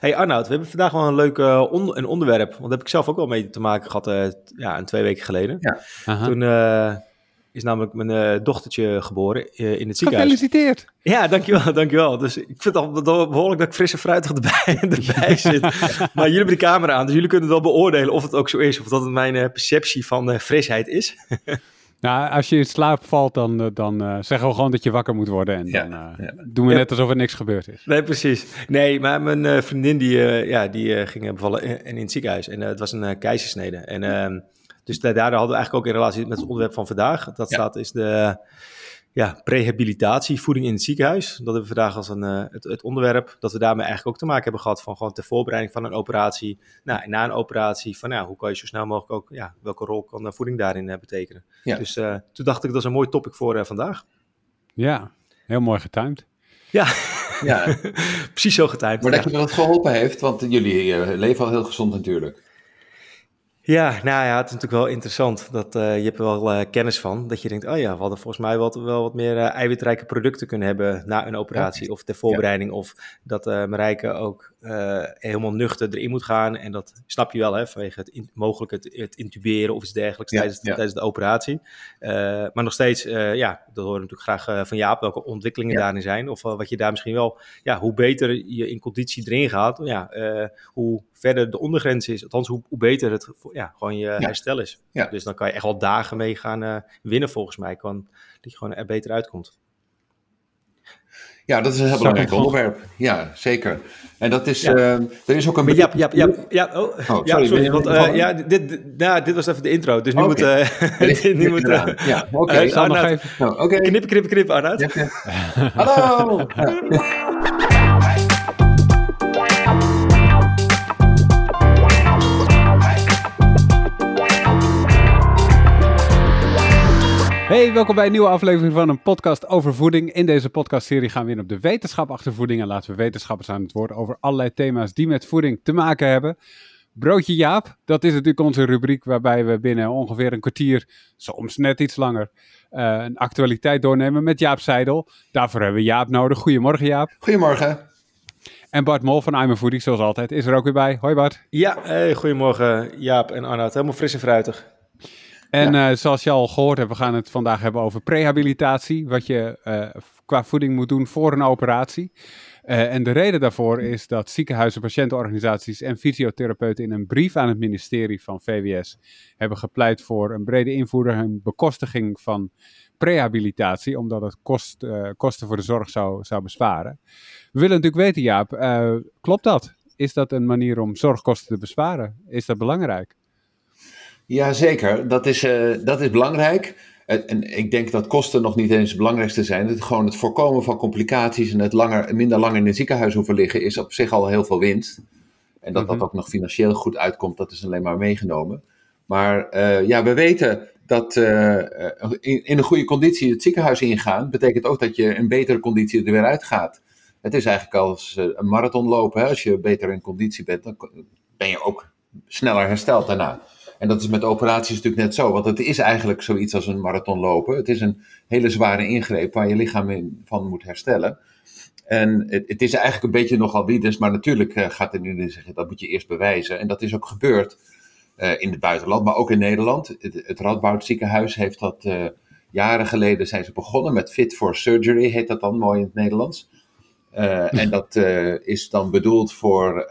Hey Arnoud, we hebben vandaag wel een leuk uh, een onderwerp. Want daar heb ik zelf ook wel mee te maken gehad uh, ja, een twee weken geleden. Ja. Toen uh, is namelijk mijn dochtertje geboren in het ziekenhuis. Gefeliciteerd! Ja, dankjewel, dankjewel. Dus ik vind het al behoorlijk dat ik frisse fruitig erbij, erbij zit. maar jullie hebben de camera aan, dus jullie kunnen wel beoordelen of het ook zo is. Of dat het mijn perceptie van frisheid is. Nou, als je in slaap valt, dan, eh, dan uh, zeggen we gewoon dat je wakker moet worden. En dan uh, doen we net alsof er niks gebeurd is. Nee, precies. Nee, maar mijn vriendin die, ja, die ging bevallen in, in, het ziekenhuis. En het was een keizersnede. En ehm, dus daar hadden we eigenlijk ook in relatie met het onderwerp van vandaag. Dat staat is de ja, prehabilitatie, voeding in het ziekenhuis. Dat hebben we vandaag als een, uh, het, het, onderwerp. Dat we daarmee eigenlijk ook te maken hebben gehad van gewoon ter voorbereiding van een operatie. Nou, en na een operatie van ja, hoe kan je zo snel mogelijk ook, ja, welke rol kan de voeding daarin uh, betekenen. Ja. Dus uh, toen dacht ik dat is een mooi topic voor vandaag. Ja, heel mooi getimed. Ja, ja. precies zo getimed. Maar dat je me dat geholpen heeft, want jullie leven al heel gezond natuurlijk. Ja, nou ja, het is natuurlijk wel interessant. Dat, uh, je hebt er wel uh, kennis van. Dat je denkt, oh ja, we hadden volgens mij wat, wel wat meer uh, eiwitrijke producten kunnen hebben na een operatie of ter voorbereiding. Of dat Marijke ook helemaal nuchter erin moet gaan. En dat snap je wel, hè, vanwege het in, mogelijk het, het, intuberen of iets dergelijks tijdens, tijdens de operatie. maar nog steeds, ja, dat horen we natuurlijk graag van Jaap, welke ontwikkelingen daarin zijn. Of wat je daar misschien wel, ja, hoe beter je in conditie erin gaat, ja, hoe verder de ondergrens is, althans hoe, hoe beter het ja, gewoon je herstel is. Ja. Dus dan kan je echt wel dagen mee gaan uh, winnen volgens mij, kan, dat je gewoon er beter uitkomt. Ja, dat is een heel belangrijk onderwerp. Ja, zeker. En dat is, ja. uh, er is ook een... Ja, ja, ja, ja, oh, oh sorry, sorry want, uh, ja, dit, dit, nou, dit was even de intro, dus nu okay. moet... Uh, nu moet uh, ja, oké. Okay. Uh, nog even... Oh, okay. Knippen, knippen, knippen, Arnoud. Hallo! Hey, welkom bij een nieuwe aflevering van een podcast over voeding. In deze podcastserie gaan we in op de wetenschap achter voeding en laten we wetenschappers aan het woord over allerlei thema's die met voeding te maken hebben. Broodje Jaap, dat is natuurlijk onze rubriek waarbij we binnen ongeveer een kwartier, soms net iets langer, uh, een actualiteit doornemen met Jaap Seidel. Daarvoor hebben we Jaap nodig. Goedemorgen Jaap. Goedemorgen. En Bart Mol van I'm Voeding, zoals altijd, is er ook weer bij. Hoi Bart. Ja, hey, goedemorgen Jaap en Arnoud. Helemaal fris en fruitig. En uh, zoals je al gehoord hebt, we gaan het vandaag hebben over prehabilitatie. Wat je uh, qua voeding moet doen voor een operatie. Uh, en de reden daarvoor is dat ziekenhuizen, patiëntenorganisaties en fysiotherapeuten in een brief aan het ministerie van VWS hebben gepleit voor een brede invoering en bekostiging van prehabilitatie, omdat het kost, kosten voor de zorg zou, zou besparen. We willen natuurlijk weten, Jaap, klopt dat? Is dat een manier om zorgkosten te besparen? Is dat belangrijk? Jazeker, dat is, uh, dat is belangrijk. En ik denk dat kosten nog niet eens het belangrijkste zijn. Het, gewoon het voorkomen van complicaties en het langer, minder lang in het ziekenhuis hoeven liggen, is op zich al heel veel winst. En dat dat mhm. ook nog financieel goed uitkomt, dat is alleen maar meegenomen. Maar uh, ja, we weten dat uh, in, in, een goede conditie het ziekenhuis ingaan, betekent ook dat je in betere conditie er weer uitgaat. Het is eigenlijk als een marathon lopen. Hè? Als je beter in conditie bent, dan ben je ook sneller hersteld daarna. En dat is met operaties natuurlijk net zo, want het is eigenlijk zoiets als een marathon lopen. Het is een hele zware ingreep waar je lichaam van moet herstellen. En het, het, is eigenlijk een beetje nogal wieders, maar natuurlijk uh, gaat er nu zeggen, dat moet je eerst bewijzen. En dat is ook gebeurd uh, in het buitenland, maar ook in Nederland. Het, het Radboud ziekenhuis heeft dat uh, jaren geleden zijn ze begonnen met Fit for Surgery, heet dat dan mooi in het Nederlands. en dat is dan bedoeld voor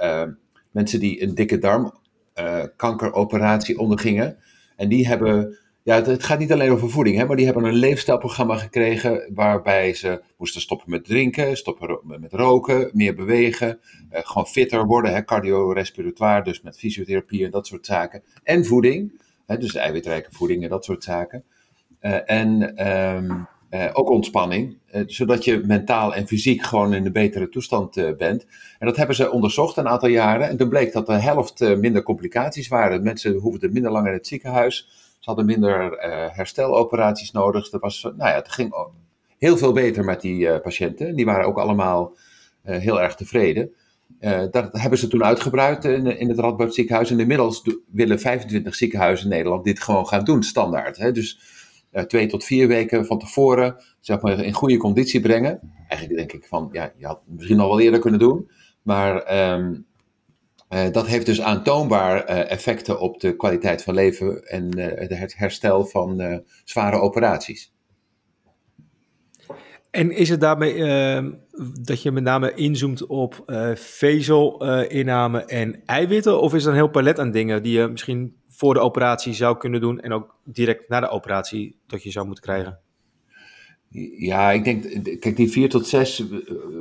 mensen die een dikke darm uh, kankeroperatie ondergingen. En die hebben, ja, het, gaat niet alleen over voeding, hè, maar die hebben een leefstijlprogramma gekregen waarbij ze moesten stoppen met drinken, stoppen met roken, meer bewegen, uh, gewoon fitter worden, hè, cardiorespiratoire, dus met fysiotherapie en dat soort zaken. En voeding, hè, dus eiwitrijke voeding en dat soort zaken. Uh, en um, uh, ook ontspanning, uh, zodat je mentaal en fysiek gewoon in een betere toestand uh, bent. En dat hebben ze onderzocht een aantal jaren. En toen bleek dat de helft minder complicaties waren. Mensen hoefden minder lang in het ziekenhuis. Ze hadden minder hersteloperaties nodig. Er, was, nou ja, het ging heel veel beter met die patiënten. Die waren ook allemaal heel erg tevreden. dat hebben ze toen uitgebreid in, in het Radboud ziekenhuis. En inmiddels willen 25 ziekenhuizen in Nederland dit gewoon gaan doen, standaard. Hè? Dus twee tot vier weken van tevoren zeg maar, in goede conditie brengen. Eigenlijk denk ik van, ja, je had het misschien al wel eerder kunnen doen. Maar um, dat heeft dus aantoonbaar effecten op de kwaliteit van leven en het herstel van zware operaties. En is het daarmee uh, dat je met name inzoomt op uh, vezelinname uh, en eiwitten? Of is er een heel palet aan dingen die je misschien voor de operatie zou kunnen doen en ook direct na de operatie dat je zou moeten krijgen? Ja, ik denk, kijk, die vier tot zes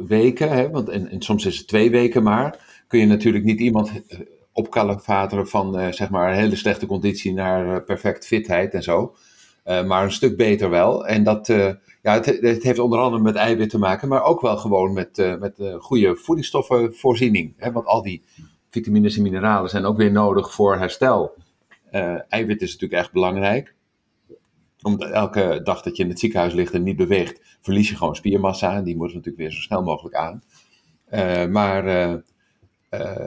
weken, hè, want, en, en soms is het twee weken maar, kun je natuurlijk niet iemand eh, opkalefateren van uh, zeg maar een hele slechte conditie naar uh, perfect fitheid en zo. maar een stuk beter wel. En dat, ja, het, het, heeft onder andere met eiwit te maken, maar ook wel gewoon met, met goede voedingsstoffenvoorziening. Hè? Want al die vitamines en mineralen zijn ook weer nodig voor herstel. Uh, eiwit is natuurlijk echt belangrijk. Omdat elke dag dat je in het ziekenhuis ligt en niet beweegt, verlies je gewoon spiermassa. En die moet natuurlijk weer zo snel mogelijk aan. maar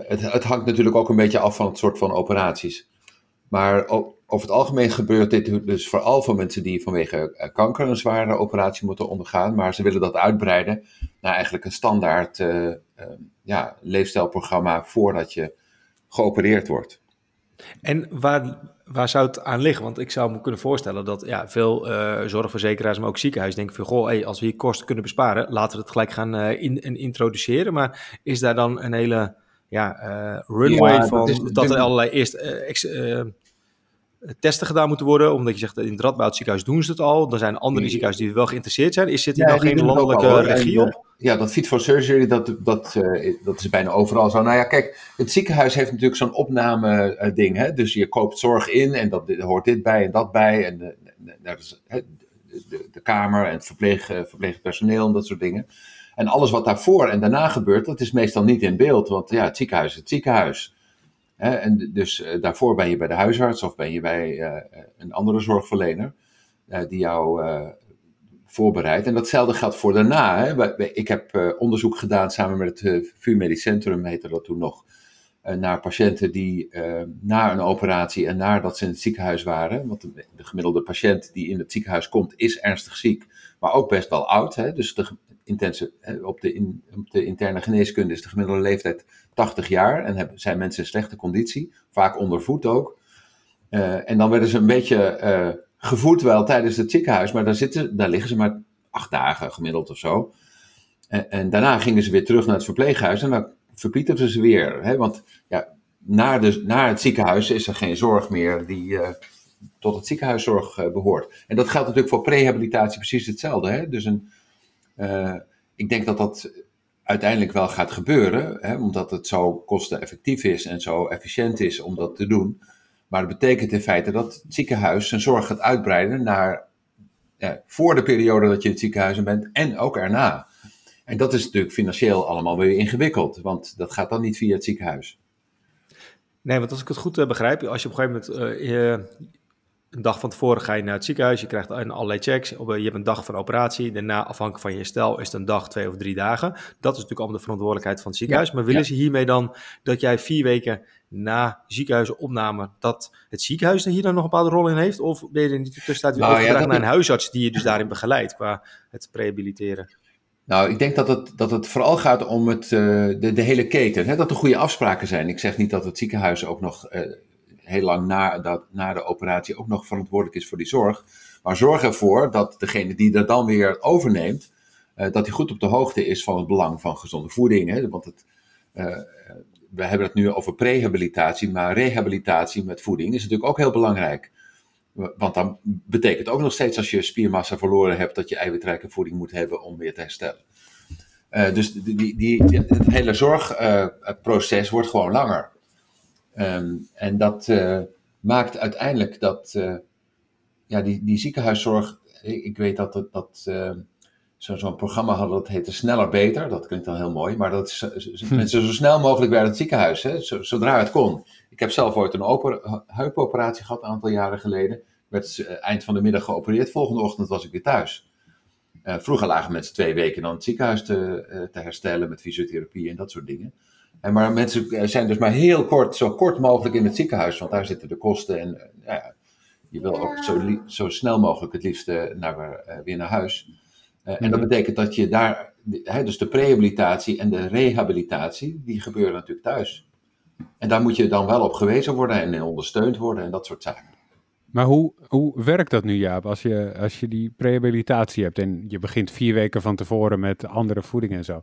het, het, hangt natuurlijk ook een beetje af van het soort van operaties. Maar over het algemeen gebeurt dit dus vooral voor mensen die vanwege eh, kanker een zware operatie moeten ondergaan. Maar ze willen dat uitbreiden naar eigenlijk een standaard ja, leefstijlprogramma voordat je geopereerd wordt. En waar, waar zou het aan liggen? Want ik zou me kunnen voorstellen dat ja, veel uh, zorgverzekeraars, maar ook ziekenhuizen denken van... goh, hey, als we hier kosten kunnen besparen, laten we het gelijk gaan uh, in, introduceren. Maar is daar dan een hele ja, uh, runway ja, van dat, is, dat er allerlei eerst testen gedaan moeten worden, omdat je zegt in het Radboud ziekenhuis doen ze het al. Er zijn andere ziekenhuizen die wel geïnteresseerd zijn. Is zit hier ja, nou geen landelijke regie op? Ja, dat Fit for Surgery, dat, dat, uh, dat is bijna overal zo. Nou ja, kijk, het ziekenhuis heeft natuurlijk zo'n opname ding. Hè? Dus je koopt zorg in en dat hoort dit bij en dat bij. En de, de, de, de kamer en het verpleeg, verpleegpersoneel en dat soort dingen. En alles wat daarvoor en daarna gebeurt, dat is meestal niet in beeld. Want ja, het ziekenhuis is het ziekenhuis. En dus uh, daarvoor ben je bij de huisarts of ben je bij uh, een andere zorgverlener die jou voorbereidt. En datzelfde geldt voor daarna. Hè. Ik heb onderzoek gedaan samen met het VU Medisch Centrum, heette dat toen nog, naar patiënten die na een operatie en nadat ze in het ziekenhuis waren, want de, de, gemiddelde patiënt die in het ziekenhuis komt is ernstig ziek, maar ook best wel oud. Hè. Dus de, intense, op, de in, op de interne geneeskunde is de gemiddelde leeftijd 80 jaar en zijn mensen in slechte conditie, vaak ondervoed ook. Uh, en dan werden ze een beetje uh, gevoed wel tijdens het ziekenhuis, maar daar, zitten, daar liggen ze maar acht dagen gemiddeld of zo. En, en daarna gingen ze weer terug naar het verpleeghuis en dan verpieterden ze weer. Hè? Want ja, naar, de, het ziekenhuis is er geen zorg meer die uh, tot het ziekenhuiszorg behoort. En dat geldt natuurlijk voor prehabilitatie precies hetzelfde. Hè? Dus een, ik denk dat dat uiteindelijk wel gaat gebeuren, hè, omdat het zo kosteneffectief is en zo efficiënt is om dat te doen. Maar dat betekent in feite dat het ziekenhuis zijn zorg gaat uitbreiden naar ja, voor de periode dat je in het ziekenhuis bent en ook erna. En dat is natuurlijk financieel allemaal weer ingewikkeld, want dat gaat dan niet via het ziekenhuis. Nee, want als ik het goed uh, begrijp, als je op een gegeven moment uh, een dag van tevoren ga je naar het ziekenhuis, je krijgt allerlei checks, je hebt een dag van operatie, daarna afhankelijk van je herstel is het een dag, twee of drie dagen. Dat is natuurlijk allemaal de verantwoordelijkheid van het ziekenhuis. maar willen ze hiermee dan dat jij vier weken na ziekenhuisopname, dat het ziekenhuis er hier dan nog een bepaalde rol in heeft? Of ben je er niet tussentijd weer nou, overgedragen naar een huisarts die je dus daarin begeleidt qua het rehabiliteren? Nou, ik denk dat het, dat het vooral gaat om het, uh, de, de hele keten. Hè? Dat er goede afspraken zijn. Ik zeg niet dat het ziekenhuis ook nog uh, heel lang na, dat, na de operatie ook nog verantwoordelijk is voor die zorg. Maar zorg ervoor dat degene die dat dan weer overneemt, uh, dat hij goed op de hoogte is van het belang van gezonde voeding. Hè? Want het, uh, we hebben het nu over prehabilitatie, maar rehabilitatie met voeding is natuurlijk ook heel belangrijk. Want dan betekent ook nog steeds als je spiermassa verloren hebt, dat je eiwitrijke voeding moet hebben om weer te herstellen. Uh, dus die, die, die, het hele zorgproces wordt gewoon langer. Um, en dat uh, maakt uiteindelijk dat uh, ja, die, die ziekenhuiszorg. Ik, ik weet dat, dat, dat uh, zo'n programma hadden dat heette Sneller Beter. Dat klinkt dan heel mooi, maar dat is hm. mensen zo snel mogelijk bij het ziekenhuis, hè, zodra het kon. Ik heb zelf ooit een oper, heupoperatie gehad, een aantal jaren geleden. Ik werd eind van de middag geopereerd. Volgende ochtend was ik weer thuis. vroeger lagen mensen twee weken dan het ziekenhuis te, te herstellen met fysiotherapie en dat soort dingen. En maar mensen eh, zijn dus maar heel kort, zo kort mogelijk in het ziekenhuis, want daar zitten de kosten. En uh, ja, je wil ook zo, zo snel mogelijk het liefst naar, uh, weer naar huis. En dat mhm. betekent dat je daar, hè, dus de prehabilitatie en de rehabilitatie, die gebeuren natuurlijk thuis. En daar moet je dan wel op gewezen worden en ondersteund worden en dat soort zaken. Maar hoe, hoe werkt dat nu, Jaap, als je, als je die prehabilitatie hebt en je begint vier weken van tevoren met andere voeding en zo?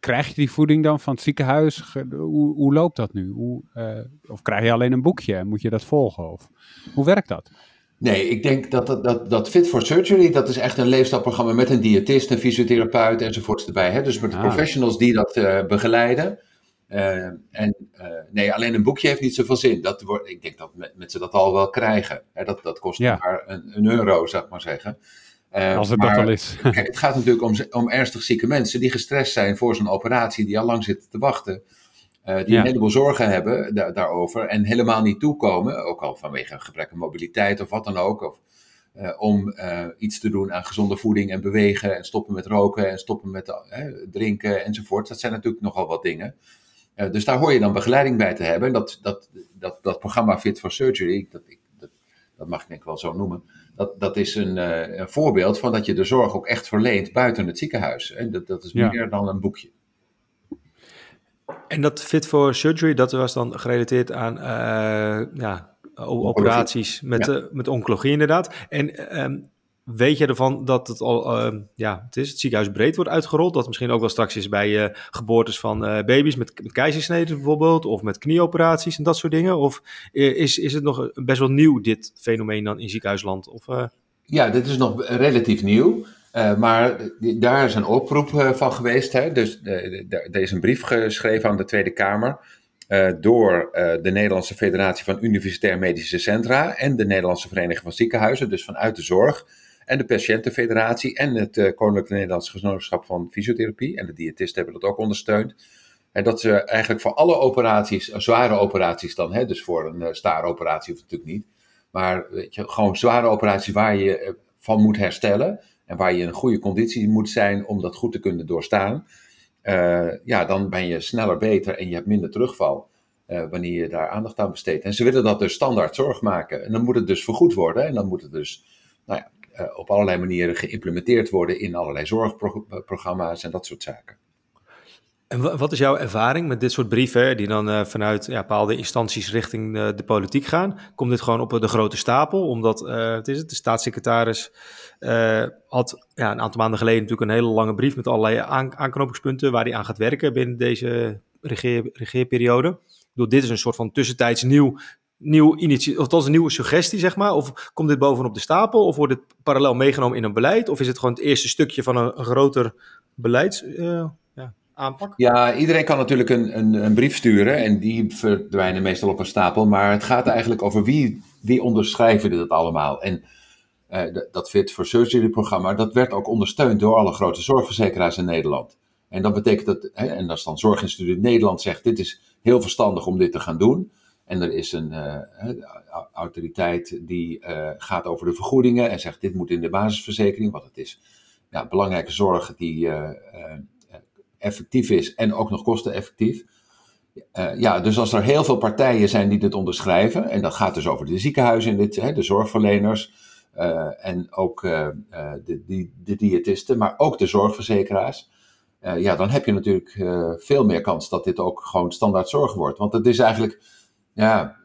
Krijg je die voeding dan van het ziekenhuis? Hoe, hoe loopt dat nu? Hoe, uh, of krijg je alleen een boekje en moet je dat volgen? Of, hoe werkt dat? Nee, ik denk dat, dat, dat, dat Fit for Surgery, dat is echt een leefstapprogramma met een diëtist, een fysiotherapeut enzovoorts erbij. Hè? Dus met ah. professionals die dat uh, begeleiden. Uh, en uh, nee, alleen een boekje heeft niet zoveel zin. Dat wordt, ik denk dat mensen dat al wel krijgen. Hè? Dat, dat kost ja. maar een, een, euro, zou ik maar zeggen. Als het maar, dat al is. kijk, het gaat natuurlijk om, om ernstig zieke mensen die gestrest zijn voor zo'n operatie, die al lang zitten te wachten. Uh, die een heleboel zorgen hebben daarover en helemaal niet toekomen, ook al vanwege een gebrek aan mobiliteit of wat dan ook, of, uh, om iets te doen aan gezonde voeding en bewegen en stoppen met roken en stoppen met drinken enzovoort. Dat zijn natuurlijk nogal wat dingen. Dus daar hoor je dan begeleiding bij te hebben. En dat, dat, dat, dat programma Fit for Surgery, dat, dat, dat mag ik denk ik wel zo noemen, dat, dat is een, een, voorbeeld van dat je de zorg ook echt verleent buiten het ziekenhuis. En dat, dat is meer dan een boekje. En dat Fit for Surgery, dat was dan gerelateerd aan uh, ja, operaties met, ja. met oncologie inderdaad. En um, weet je ervan dat het al, uh, ja, het is het ziekenhuis breed wordt uitgerold? Dat misschien ook wel straks is bij uh, geboortes van uh, baby's met, keizersneden bijvoorbeeld, of met knieoperaties en dat soort dingen? Of is, is het nog best wel nieuw, dit fenomeen dan in ziekenhuisland? Of, Ja, dit is nog relatief nieuw. Maar daar is een oproep van geweest. Hè? Dus er is een brief geschreven aan de Tweede Kamer door de Nederlandse Federatie van Universitair Medische Centra en de Nederlandse Vereniging van Ziekenhuizen, dus vanuit de zorg, en de Patiëntenfederatie en het Koninklijke Nederlandse Genootschap van Fysiotherapie en de diëtisten hebben dat ook ondersteund. En dat ze eigenlijk voor alle operaties, zware operaties dan, hè, dus voor een staaroperatie of natuurlijk niet, maar weet je, gewoon zware operaties waar je van moet herstellen, en waar je in een goede conditie moet zijn om dat goed te kunnen doorstaan, ja, dan ben je sneller beter en je hebt minder terugval wanneer je daar aandacht aan besteedt. En ze willen dat dus standaard zorg maken. En dan moet het dus vergoed worden en dan moet het dus nou ja, op allerlei manieren geïmplementeerd worden in allerlei zorgprogramma's en dat soort zaken. En wat is jouw ervaring met dit soort brieven die dan uh, vanuit ja, bepaalde instanties richting de, de, politiek gaan? Komt dit gewoon op de grote stapel? Omdat uh, het is het, de staatssecretaris had ja, een aantal maanden geleden natuurlijk een hele lange brief met allerlei aan, aanknopingspunten waar hij aan gaat werken binnen deze regeer, regeerperiode. Dit is een soort van tussentijds nieuw, nieuw initiatief, een nieuwe suggestie, zeg maar. Of komt dit bovenop de stapel? Of wordt het parallel meegenomen in een beleid? Of is het gewoon het eerste stukje van een, groter beleids aanpak? Ja, iedereen kan natuurlijk een, een, een, brief sturen en die verdwijnen meestal op een stapel. Maar het gaat eigenlijk over wie, wie onderschrijven dit allemaal. En uh, dat Fit for Surgery programma, dat werd ook ondersteund door alle grote zorgverzekeraars in Nederland. En dat betekent dat, en als dan Zorginstituut Nederland zegt, dit is heel verstandig om dit te gaan doen. En er is een uh, autoriteit die uh, gaat over de vergoedingen en zegt, dit moet in de basisverzekering, want het is ja, belangrijke zorg die effectief is en ook nog kosteneffectief. Ja, dus als er heel veel partijen zijn die dit onderschrijven, en dat gaat dus over de ziekenhuizen, dit, hè, de zorgverleners en ook de, de, de, diëtisten, maar ook de zorgverzekeraars, ja, dan heb je natuurlijk veel meer kans dat dit ook gewoon standaard zorg wordt. Want het is eigenlijk ja,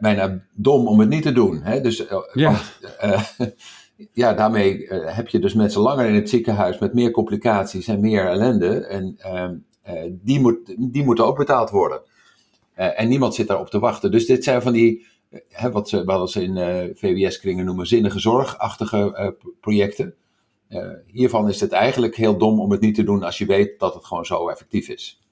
bijna dom om het niet te doen. Hè? Dus, ja. Want, ja, daarmee uh, heb je dus mensen langer in het ziekenhuis met meer complicaties en meer ellende. En uh, die, moet, die moeten ook betaald worden. En niemand zit daarop te wachten. Dus dit zijn van die, wat ze wel eens in VWS-kringen noemen, zinnige zorgachtige projecten. hiervan is het eigenlijk heel dom om het niet te doen als je weet dat het gewoon zo effectief is.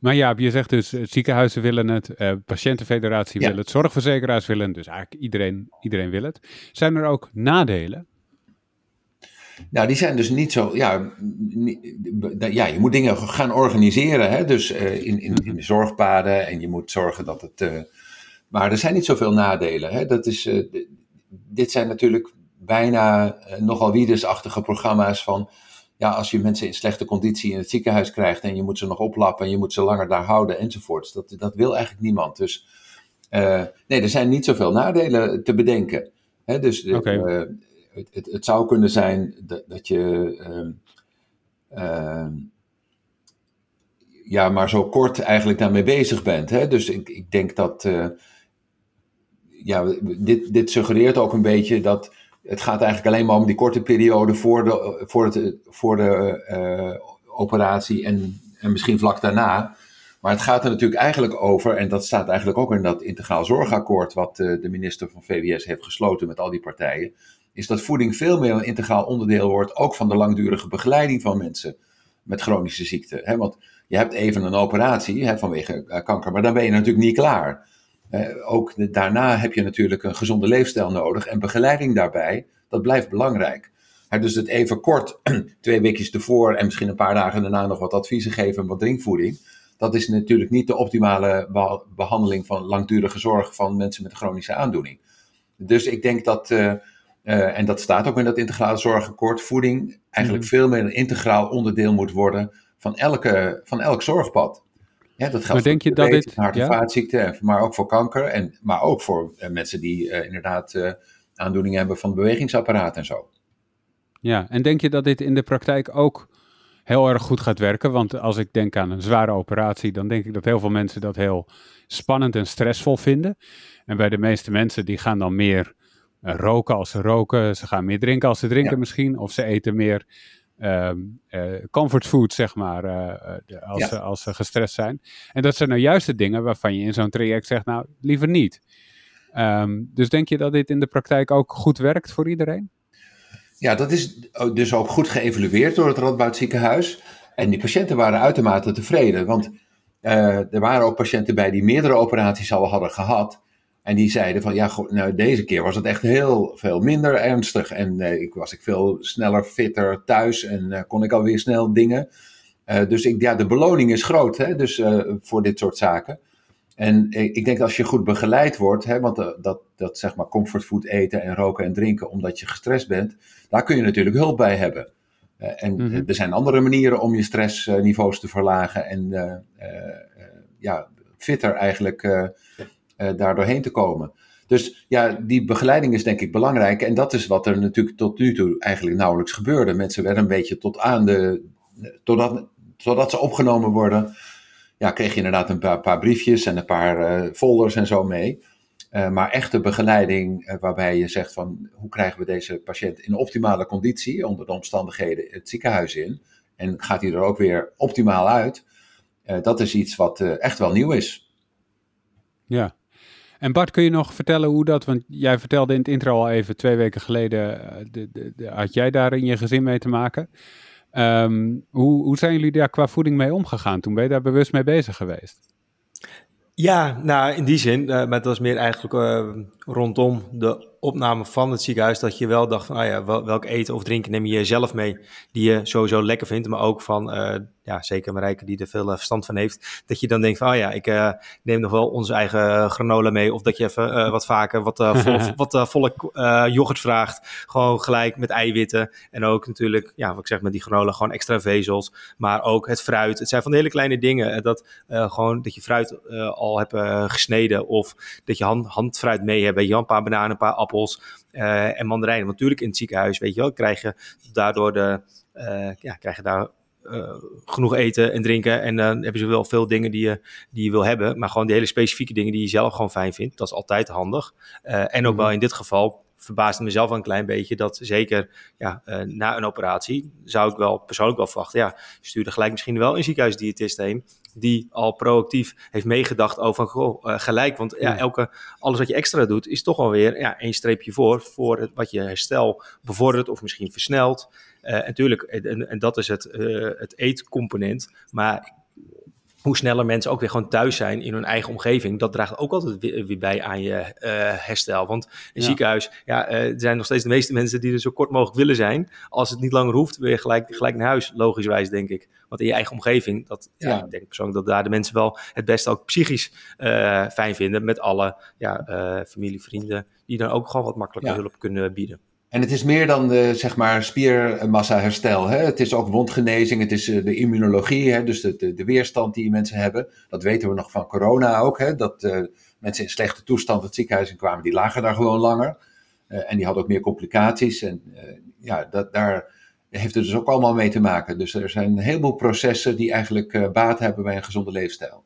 Maar ja, je zegt dus, ziekenhuizen willen het, uh, patiëntenfederatie ja. wil het, zorgverzekeraars willen het, dus eigenlijk iedereen, iedereen wil het. Zijn er ook nadelen? Nou, die zijn dus niet zo. Ja, ja je moet dingen gaan organiseren. Hè? Dus uh, in, in, in, de zorgpaden. En je moet zorgen dat het. Uh, maar er zijn niet zoveel nadelen. Hè? Dat is, uh, dit zijn natuurlijk bijna nogal wiedesachtige programma's van ja, als je mensen in slechte conditie in het ziekenhuis krijgt en je moet ze nog oplappen en je moet ze langer daar houden enzovoorts, dat, dat wil eigenlijk niemand. Dus uh, nee, er zijn niet zoveel nadelen te bedenken. Hè, dus okay. uh, het, het, het, zou kunnen zijn dat, dat je. Uh, ja, maar zo kort eigenlijk daarmee bezig bent. Hè? Dus ik, ik denk dat, ja, dit, dit suggereert ook een beetje dat het gaat eigenlijk alleen maar om die korte periode voor de, voor het, voor de operatie en, en misschien vlak daarna. Maar het gaat er natuurlijk eigenlijk over, en dat staat eigenlijk ook in dat integraal zorgakkoord wat de minister van VWS heeft gesloten met al die partijen, is dat voeding veel meer een integraal onderdeel wordt, ook van de langdurige begeleiding van mensen met chronische ziekte. Want je hebt even een operatie vanwege eh, kanker, maar dan ben je natuurlijk niet klaar. Ook daarna heb je natuurlijk een gezonde leefstijl nodig en begeleiding daarbij, dat blijft belangrijk. dus het even kort, twee weekjes ervoor en misschien een paar dagen daarna nog wat adviezen geven en wat drinkvoeding. Dat is natuurlijk niet de optimale behandeling van langdurige zorg van mensen met een chronische aandoening. Dus ik denk dat eh, uh, en dat staat ook in dat integrale zorgakkoord. Voeding eigenlijk mhm. veel meer een integraal onderdeel moet worden van, elke, van elk zorgpad. Ja, dat geldt denk voor je dat dit, hart- en vaatziekten, maar ook voor kanker. En, maar ook voor uh, mensen die uh, inderdaad aandoeningen hebben van het bewegingsapparaat en zo. Ja, en denk je dat dit in de praktijk ook heel erg goed gaat werken? Want als ik denk aan een zware operatie, dan denk ik dat heel veel mensen dat heel spannend en stressvol vinden. En bij de meeste mensen die gaan dan meer roken als ze roken. Ze gaan meer drinken als ze drinken misschien. Of ze eten meer um, uh, comfort food, zeg maar, uh, als, ze, als ze gestrest zijn. En dat zijn nou juist de dingen waarvan je in zo'n traject zegt, nou, liever niet. Um, dus denk je dat dit in de praktijk ook goed werkt voor iedereen? Ja, dat is dus ook goed geëvalueerd door het Radboud ziekenhuis. En die patiënten waren uitermate tevreden, want er waren ook patiënten bij die meerdere operaties al hadden gehad. En die zeiden van ja, nou, deze keer was het echt heel veel minder ernstig. En uh, ik was ik veel sneller, fitter thuis en uh, kon ik alweer snel dingen. Uh, dus ik, ja, de beloning is groot hè, dus, voor dit soort zaken. En ik denk dat als je goed begeleid wordt, hè, want dat, dat zeg maar comfortfood eten en roken en drinken omdat je gestrest bent, daar kun je natuurlijk hulp bij hebben. en mm-hmm. er zijn andere manieren om je stressniveaus te verlagen en ja, fitter eigenlijk daar doorheen te komen. Dus ja, die begeleiding is denk ik belangrijk. En dat is wat er natuurlijk tot nu toe eigenlijk nauwelijks gebeurde. Mensen werden een beetje tot aan de. Totdat, totdat ze opgenomen worden. Ja, kreeg je inderdaad een paar, briefjes en een paar uh, folders en zo mee. Uh, maar echte begeleiding, waarbij je zegt van hoe krijgen we deze patiënt in optimale conditie, onder de omstandigheden, het ziekenhuis in. En gaat hij er ook weer optimaal uit. dat is iets wat echt wel nieuw is. Ja, en Bart, kun je nog vertellen hoe dat, want jij vertelde in het intro al even, twee weken geleden eh, de, de, de, had jij daar in je gezin mee te maken. Um, hoe, hoe zijn jullie daar qua voeding mee omgegaan? Toen ben je daar bewust mee bezig geweest? Ja, nou in die zin, uh, maar dat was meer eigenlijk uh, rondom de opname van het ziekenhuis dat je wel dacht van, ah ja, wel, welk eten of drinken neem je zelf mee die je sowieso lekker vindt, maar ook van, uh, ja, zeker Marijke die er veel uh, verstand van heeft, dat je dan denkt van, ah ja, ik uh, neem nog wel onze eigen granola mee, of dat je even wat vaker wat, vol, wat volle yoghurt vraagt, gewoon gelijk met eiwitten en ook natuurlijk, ja, wat ik zeg met die granola, gewoon extra vezels, maar ook het fruit. Het zijn van de hele kleine dingen, dat gewoon dat je fruit al hebt gesneden of dat je hand, handfruit mee hebt, je, een paar bananen, een paar appels, appels uh, en mandarijnen. Want natuurlijk in het ziekenhuis, weet je wel, krijg je daardoor de, uh, ja, krijg je daar uh, genoeg eten en drinken. En dan hebben ze wel veel dingen die je, die je wil hebben. Maar gewoon die hele specifieke dingen die je zelf gewoon fijn vindt. Dat is altijd handig. Uh, en ook wel mhm. in dit geval verbaasde mezelf wel een klein beetje dat zeker ja, uh, na een operatie zou ik wel persoonlijk wel verwachten. Ja, stuurde gelijk misschien wel een ziekenhuisdiëtist heen die al proactief heeft meegedacht over goh, uh, gelijk. Want ja, elke, alles wat je extra doet is toch alweer ja, één streepje voor, voor het, wat je herstel bevordert of misschien versnelt. Uh, natuurlijk, en, en, dat is het, het eetcomponent. Maar hoe sneller mensen ook weer gewoon thuis zijn in hun eigen omgeving, dat draagt ook altijd weer, bij aan je uh, herstel. Want een ziekenhuis, ja, uh, er zijn nog steeds de meeste mensen die er zo kort mogelijk willen zijn. Als het niet langer hoeft, weer gelijk, gelijk naar huis, logischwijs denk ik. Want in je eigen omgeving, dat, ja. ja ik denk persoonlijk dat daar de mensen wel het beste ook psychisch uh, fijn vinden. Met alle ja, familie, vrienden, die dan ook gewoon wat makkelijker hulp kunnen bieden. En het is meer dan de zeg maar, spiermassa herstel. Hè? Het is ook wondgenezing, het is eh, de immunologie, hè? dus de, de, weerstand die mensen hebben. Dat weten we nog van corona ook. Hè? Dat uh, mensen in slechte toestand het ziekenhuis in kwamen, die lagen daar gewoon langer. Uh, en die hadden ook meer complicaties. En ja, dat, daar heeft er dus ook allemaal mee te maken. Dus er zijn een heleboel processen die eigenlijk baat hebben bij een gezonde leefstijl.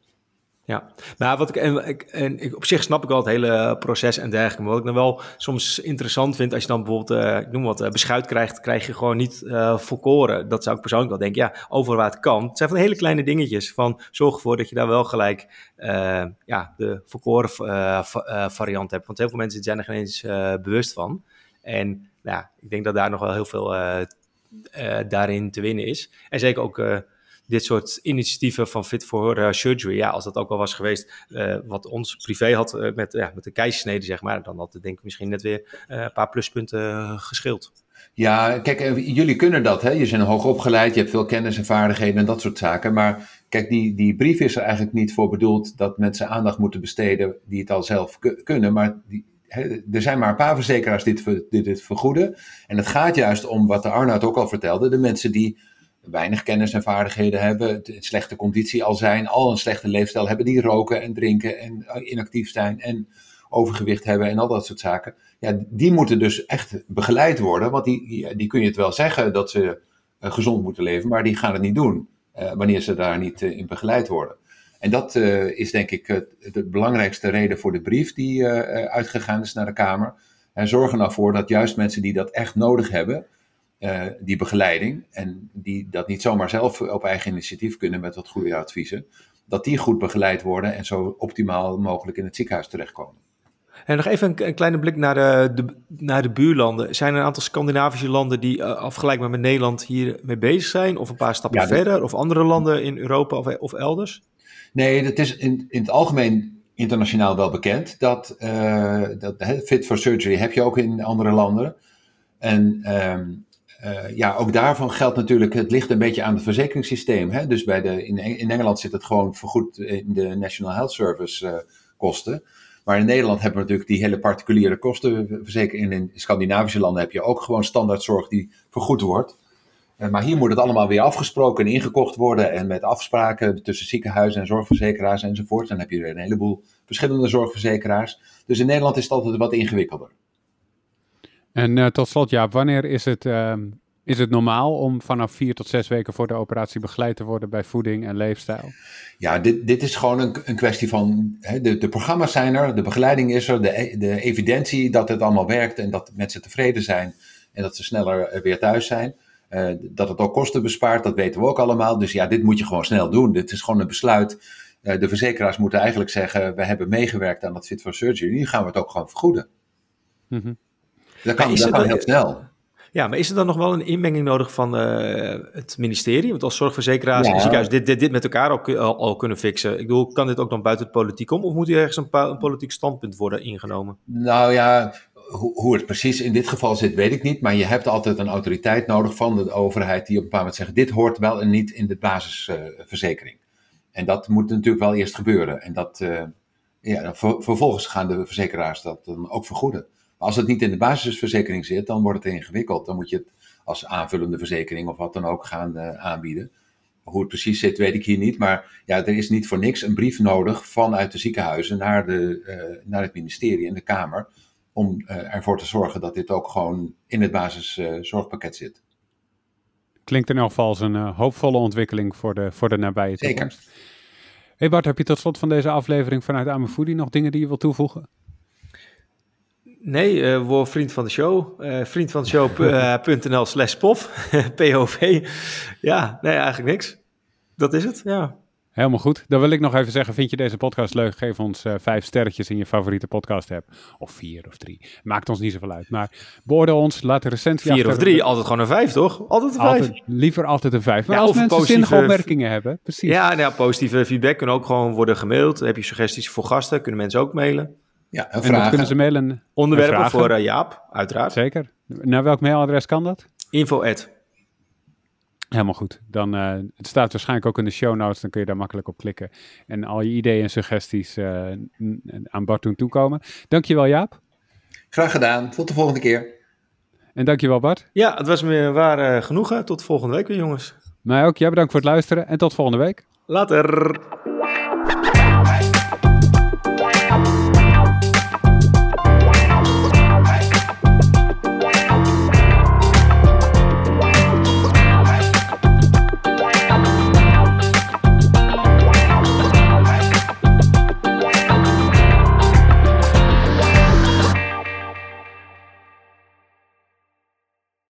Ja, maar wat ik, en, ik, en ik, op zich snap ik wel het hele proces en dergelijke. Maar wat ik dan wel soms interessant vind, als je dan bijvoorbeeld, uh, ik noem wat, uh, beschuit krijgt, krijg je gewoon niet uh, volkoren. Dat zou ik persoonlijk wel denken, ja, overal waar het kan. Het zijn van hele kleine dingetjes, van zorg ervoor dat je daar wel gelijk ja, de volkoren variant hebt. Want heel veel mensen zijn er geen eens bewust van. En ja, ik denk dat daar nog wel heel veel daarin te winnen is. En zeker ook dit soort initiatieven van Fit for Surgery, ja, als dat ook al was geweest, uh, wat ons privé had uh, met, ja, met de keizersnede, zeg maar, dan had het denk ik misschien net weer een paar pluspunten geschild. Ja, kijk, jullie kunnen dat, hè? Je bent hoog opgeleid, je hebt veel kennis en vaardigheden en dat soort zaken. Maar kijk, die, die brief is er eigenlijk niet voor bedoeld dat mensen aandacht moeten besteden die het al zelf kunnen. Maar die, er zijn maar een paar verzekeraars die dit, dit vergoeden. En het gaat juist om wat de Arnoud ook al vertelde, de mensen die weinig kennis en vaardigheden hebben, slechte conditie al zijn, al een slechte leefstijl hebben, die roken en drinken en eh, inactief zijn en overgewicht hebben en al dat soort zaken. Ja, die moeten dus echt begeleid worden, want die, die kun je het wel zeggen dat ze uh, gezond moeten leven, maar die gaan het niet doen uh, wanneer ze daar niet in begeleid worden. En dat is denk ik de belangrijkste reden voor de brief die uitgegaan is naar de Kamer. En zorgen ervoor dat juist mensen die dat echt nodig hebben, uh, die begeleiding en die dat niet zomaar zelf op eigen initiatief kunnen met wat goede adviezen, dat die goed begeleid worden en zo optimaal mogelijk in het ziekenhuis terechtkomen. En nog even een, een kleine blik naar de, de, naar de buurlanden. Zijn er een aantal Scandinavische landen die uh, afgelijkbaar met Nederland hier mee bezig zijn? Of een paar stappen ja, verder? Of andere landen in Europa of, of elders? Nee, dat is in, in het algemeen internationaal wel bekend. Dat, uh, dat Fit for Surgery heb je ook in andere landen. En um, uh, ja, ook daarvan geldt natuurlijk, het ligt een beetje aan het verzekeringssysteem. Hè? Dus bij de, in, in Engeland zit het gewoon vergoed in de National Health Service uh, kosten. Maar in Nederland hebben we natuurlijk die hele particuliere kostenverzekering. In Scandinavische landen heb je ook gewoon standaardzorg die vergoed wordt. Maar hier moet het allemaal weer afgesproken en ingekocht worden. En met afspraken tussen ziekenhuizen en zorgverzekeraars enzovoort. Dan heb je een heleboel verschillende zorgverzekeraars. Dus in Nederland is het altijd wat ingewikkelder. En uh, tot slot, ja, wanneer is het, uh, is het normaal om vanaf vier tot zes weken voor de operatie begeleid te worden bij voeding en leefstijl? Ja, dit, dit is gewoon een, een kwestie van, hè, de, de programma's zijn er, de begeleiding is er, de, de evidentie dat het allemaal werkt en dat mensen tevreden zijn en dat ze sneller weer thuis zijn. Uh, dat het ook kosten bespaart, dat weten we ook allemaal. Dus ja, dit moet je gewoon snel doen. Dit is gewoon een besluit. Uh, de verzekeraars moeten eigenlijk zeggen, we hebben meegewerkt aan dat Fit for Surgery, nu gaan we het ook gewoon vergoeden. Mm -hmm. Dat kan, dat kan heel snel. Ja, maar is er dan nog wel een inmenging nodig van uh, het ministerie? Want als zorgverzekeraars ja. en ziekenhuis dit, dit, dit met elkaar al, al, al, kunnen fixen. Ik bedoel, kan dit ook dan buiten het politiek om? Of moet hier ergens een, een politiek standpunt worden ingenomen? Nou ja, hoe, hoe het precies in dit geval zit, weet ik niet. Maar je hebt altijd een autoriteit nodig van de overheid die op een bepaald moment zegt... dit hoort wel en niet in de basisverzekering. Uh, en dat moet natuurlijk wel eerst gebeuren. En dat, uh, ja, ver, vervolgens gaan de verzekeraars dat dan ook vergoeden als het niet in de basisverzekering zit, dan wordt het ingewikkeld. Dan moet je het als aanvullende verzekering of wat dan ook gaan uh, aanbieden. Hoe het precies zit, weet ik hier niet. Maar ja, er is niet voor niks een brief nodig vanuit de ziekenhuizen naar, de, uh, naar het ministerie en de Kamer. Om uh, ervoor te zorgen dat dit ook gewoon in het basiszorgpakket zit. Klinkt in elk geval als een hoopvolle ontwikkeling voor de, voor de nabije toekomst. Zeker. Hey Bart, heb je tot slot van deze aflevering vanuit Amefoodie nog dingen die je wilt toevoegen? Nee, uh, word vriend van de show. Uh, vriend van de show.nl uh, slash POV. POV. Ja, nee, eigenlijk niks. Dat is het, ja. Helemaal goed. Dan wil ik nog even zeggen, vind je deze podcast leuk? Geef ons uh, vijf sterretjes in je favoriete podcast app. Of vier of drie. Maakt ons niet zoveel uit. Maar beoordeel ons, laat een recensie Vier of drie, altijd gewoon een vijf, toch? Altijd een vijf. Altijd, liever altijd een vijf. Maar ja, als mensen zinnige opmerkingen hebben, precies. Ja, nou, positieve feedback kunnen ook gewoon worden gemaild. Heb je suggesties voor gasten, kunnen mensen ook mailen. Ja, en, en kunnen ze mailen. Onderwerpen voor uh, Jaap, uiteraard. Zeker. Naar welk mailadres kan dat? Info at. Helemaal goed. Dan, uh, het staat waarschijnlijk ook in de show notes, dan kun je daar makkelijk op klikken. En al je ideeën en suggesties uh, aan Bart doen toekomen. Dankjewel Jaap. Graag gedaan. Tot de volgende keer. En dankjewel Bart. Ja, het was me waar genoegen. Tot volgende week weer jongens. Mij ook. Jij bedankt voor het luisteren en tot volgende week. Later.